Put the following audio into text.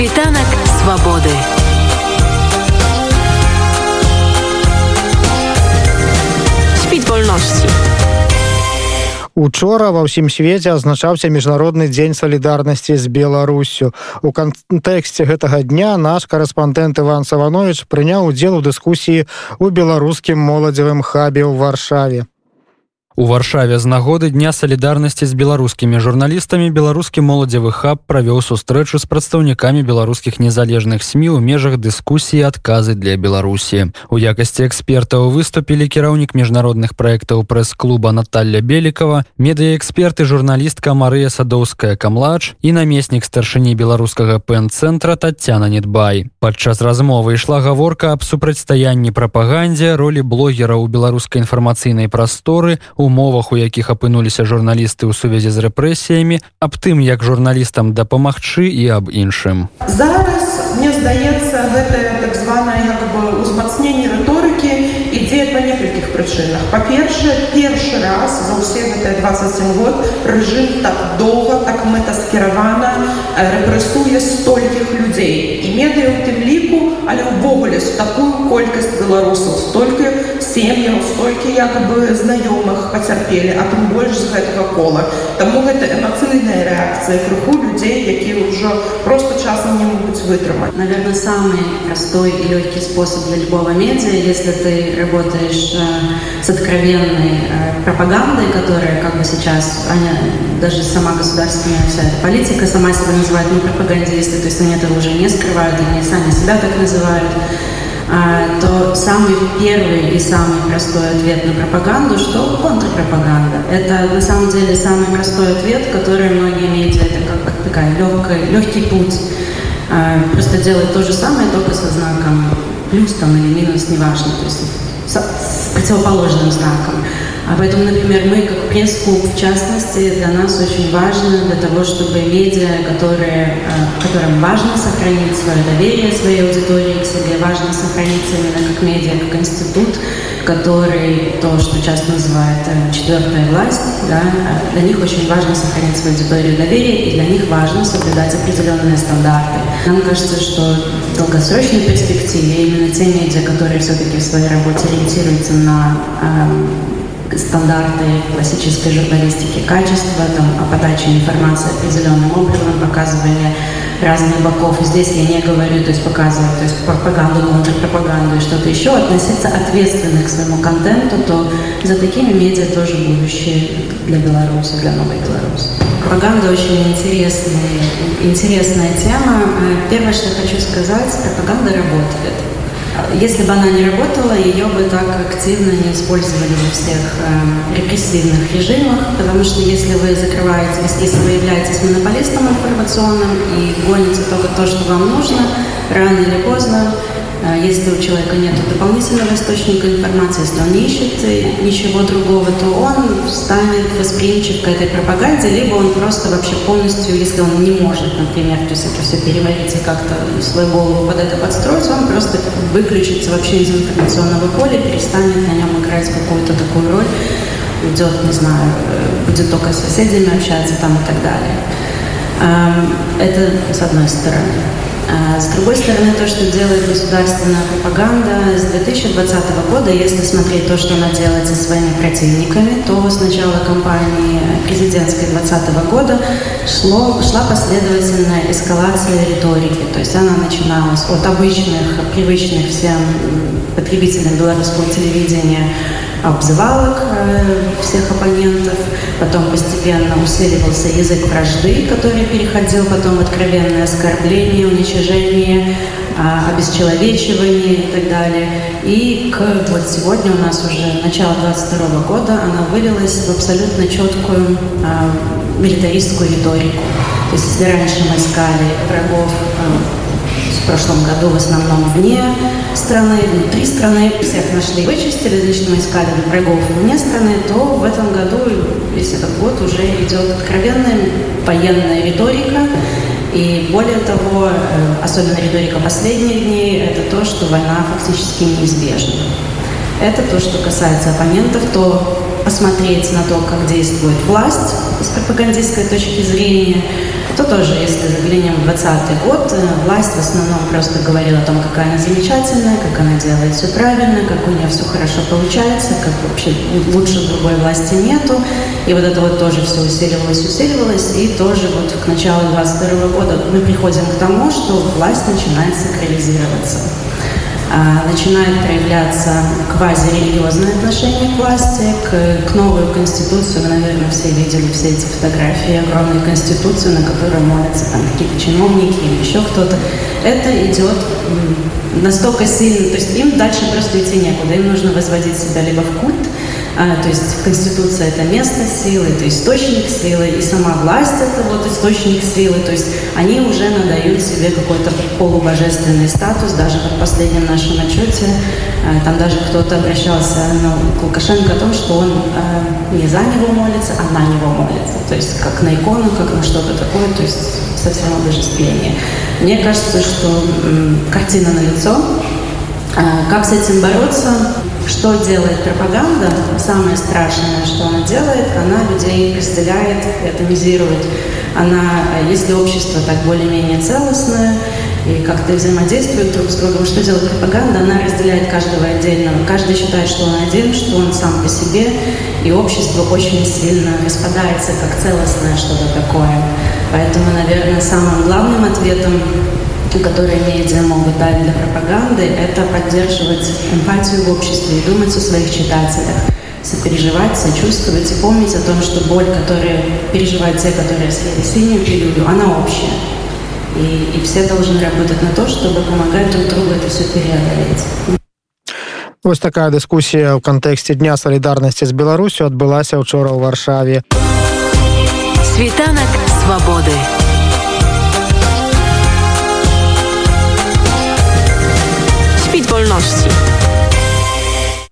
Світанак свабоды. Світ вольнасці. Учора ва ўсім свеце азначаўся міжнародны дзень салідарнасці з беларусю у кантэксце гэтага дня наш корэспандэнт иван саванович прыняў удзел у дыскусіі у беларускім моладзевым хабе ў варшаве У варшаве з нагоды дня салідарнасці з беларускімі журналістамі беларускі моладзевы хаб правёў сустрэчу з прадстаўнікамі беларускіх незалежных сМ у межах дыскусіі адказы для беларусі у якасці экспертаў выступілі кіраўнік міжнародных праектаў прэс-клуба Наталья белікова медыяэксперты журналістка Марыя садоўская камлач і намеснік старшыні беларускага пэн-цэнтра татяна недбай падчас размовы ішла гаворка аб супрацьстаянні прапагандзе ролі блогера ў беларускай інфармацыйнай прасторы у умовах у якіх апынуліся журналісты ў сувязі з рэпрэсіямі аб тым як журналістам дапамагчы і аб іншым. Зараз мне здаецца гэтае так званое як бы узмацненне рыторыкі некалькіх прычынах па-першае першы раз за ўсе гэтыя 27 год рэжым так доўга так мэтаскіравана рэпрэсуе столькіх людзей і медыя у тым ліку але ўвогуле з такую колькасць беларусаў столькі сем'яў столькі як бы знаёмых пацярпелі а тым больш з гэтага кола Таму гэта эмацыйная рэакцыя крыху людзей якія ўжо просто часам не могуць вытрымаць наверное самый простой и легкий способ для любого медиа если ты работаешь э, с откровенной э, пропагандой которая как бы сейчас они даже сама государственная вся эта политика сама себя называет не пропагандисты то есть они это уже не скрывают они сами себя так называют А, то самый первый и самый простой ответ на пропаганду, что контрпропаганда. Это на самом деле самый простой ответ, который многие медиа, это как такая легкая, легкий путь. А, просто делать то же самое, только со знаком плюс там или минус, неважно, то есть противоположным знаком. А поэтому, например, мы как пресс-клуб, в частности, для нас очень важно для того, чтобы медиа, которые, э, которым важно сохранить свое доверие своей аудитории к себе, важно сохранить именно как медиа, как институт, который то, что часто называют э, четвертая власть, да, э, для них очень важно сохранить свою аудиторию доверия, и для них важно соблюдать определенные стандарты. Нам кажется, что в долгосрочной перспективе именно те медиа, которые все-таки в своей работе ориентируются на э, стандарты классической журналистики качества, там, о подаче информации определенным образом, показывание разных боков. Здесь я не говорю, то есть показывать то есть пропаганду, контрпропаганду и что-то еще, относиться ответственно к своему контенту, то за такими медиа тоже будущее для Беларуси, для новой Беларуси. Пропаганда очень интересная, интересная тема. Первое, что хочу сказать, пропаганда работает. Если бы она не работала, ее бы так активно не использовали во всех э, репрессивных режимах, потому что если вы закрываетесь, если вы являетесь монополистом информационным и гоните только то, что вам нужно, рано или поздно а если у человека нет дополнительного источника информации, если он не ищет э, ничего другого, то он станет восприимчив к этой пропаганде, либо он просто вообще полностью, если он не может, например, то есть это все переварить и как-то свою голову под это подстроить, просто выключится вообще из информационного поля, перестанет на нем играть какую-то такую роль, уйдет, не знаю, э, будет только с соседями общаться там и так далее. Это с одной стороны. А с другой стороны, то, что делает государственная пропаганда с 2020 года, если смотреть то, что она делает со своими противниками, то с начала кампании президентской 2020 года шло, шла последовательная эскалация риторики. То есть она начиналась от обычных, привычных всем потребителям белорусского телевидения обзывалок э, всех оппонентов, потом постепенно усиливался язык вражды, который переходил потом в откровенное оскорбление, уничижение, э, обесчеловечивание и так далее. И к вот сегодня у нас уже начало 22 года она вылилась в абсолютно четкую э, милитаристскую риторику. То есть если раньше мы искали врагов э, в прошлом году в основном вне страны, внутри страны. Всех нашли, вычистили, мы искали врагов вне страны, то в этом году, весь этот год уже идет откровенная военная риторика. И более того, э, особенно риторика последних дней, это то, что война фактически неизбежна. Это то, что касается оппонентов, то посмотреть на то, как действует власть с пропагандистской точки зрения, то тоже, если заглянем в 20 год, власть в основном просто говорила о том, какая она замечательная, как она делает все правильно, как у нее все хорошо получается, как вообще лучше другой власти нету. И вот это вот тоже все усиливалось, усиливалось. И тоже вот к началу 22 года мы приходим к тому, что власть начинает сакрализироваться. А, начинает проявляться квазирелигиозное отношение к власти, к, к новой конституции. Вы, наверное, все видели все эти фотографии огромной конституции, на которой молятся там какие-то чиновники или еще кто-то. Это идет настолько сильно, то есть им дальше просто идти некуда. Им нужно возводить себя либо в культ, то есть Конституция – это место силы, это источник силы, и сама власть – это вот источник силы. То есть они уже надают себе какой-то полубожественный статус. Даже в последнем нашем отчете а, там даже кто-то обращался ну, к Лукашенко о том, что он а, не за него молится, а на него молится. То есть как на икону, как на что-то такое, то есть совсем обожествление. Мне кажется, что картина на лицо. А, как с этим бороться? Что делает пропаганда? Самое страшное, что она делает, она людей разделяет, атомизирует. Она, если общество так более-менее целостное и как-то взаимодействует друг с другом, что делает пропаганда? Она разделяет каждого отдельного. Каждый считает, что он один, что он сам по себе, и общество очень сильно распадается как целостное что-то такое. Поэтому, наверное, самым главным ответом которые медиа могут дать для пропаганды, это поддерживать эмпатию в обществе и думать о своих читателях, сопереживать, сочувствовать и помнить о том, что боль, которую переживают те, которые съели синюю пилюлю, она общая. И, и все должны работать на то, чтобы помогать друг другу это все преодолеть. Вось такая дыскусія ў кантэксце дня салідарнасці з Беларусю адбылася учора ў варшаве. Світанак свабоды. Kwit wolności.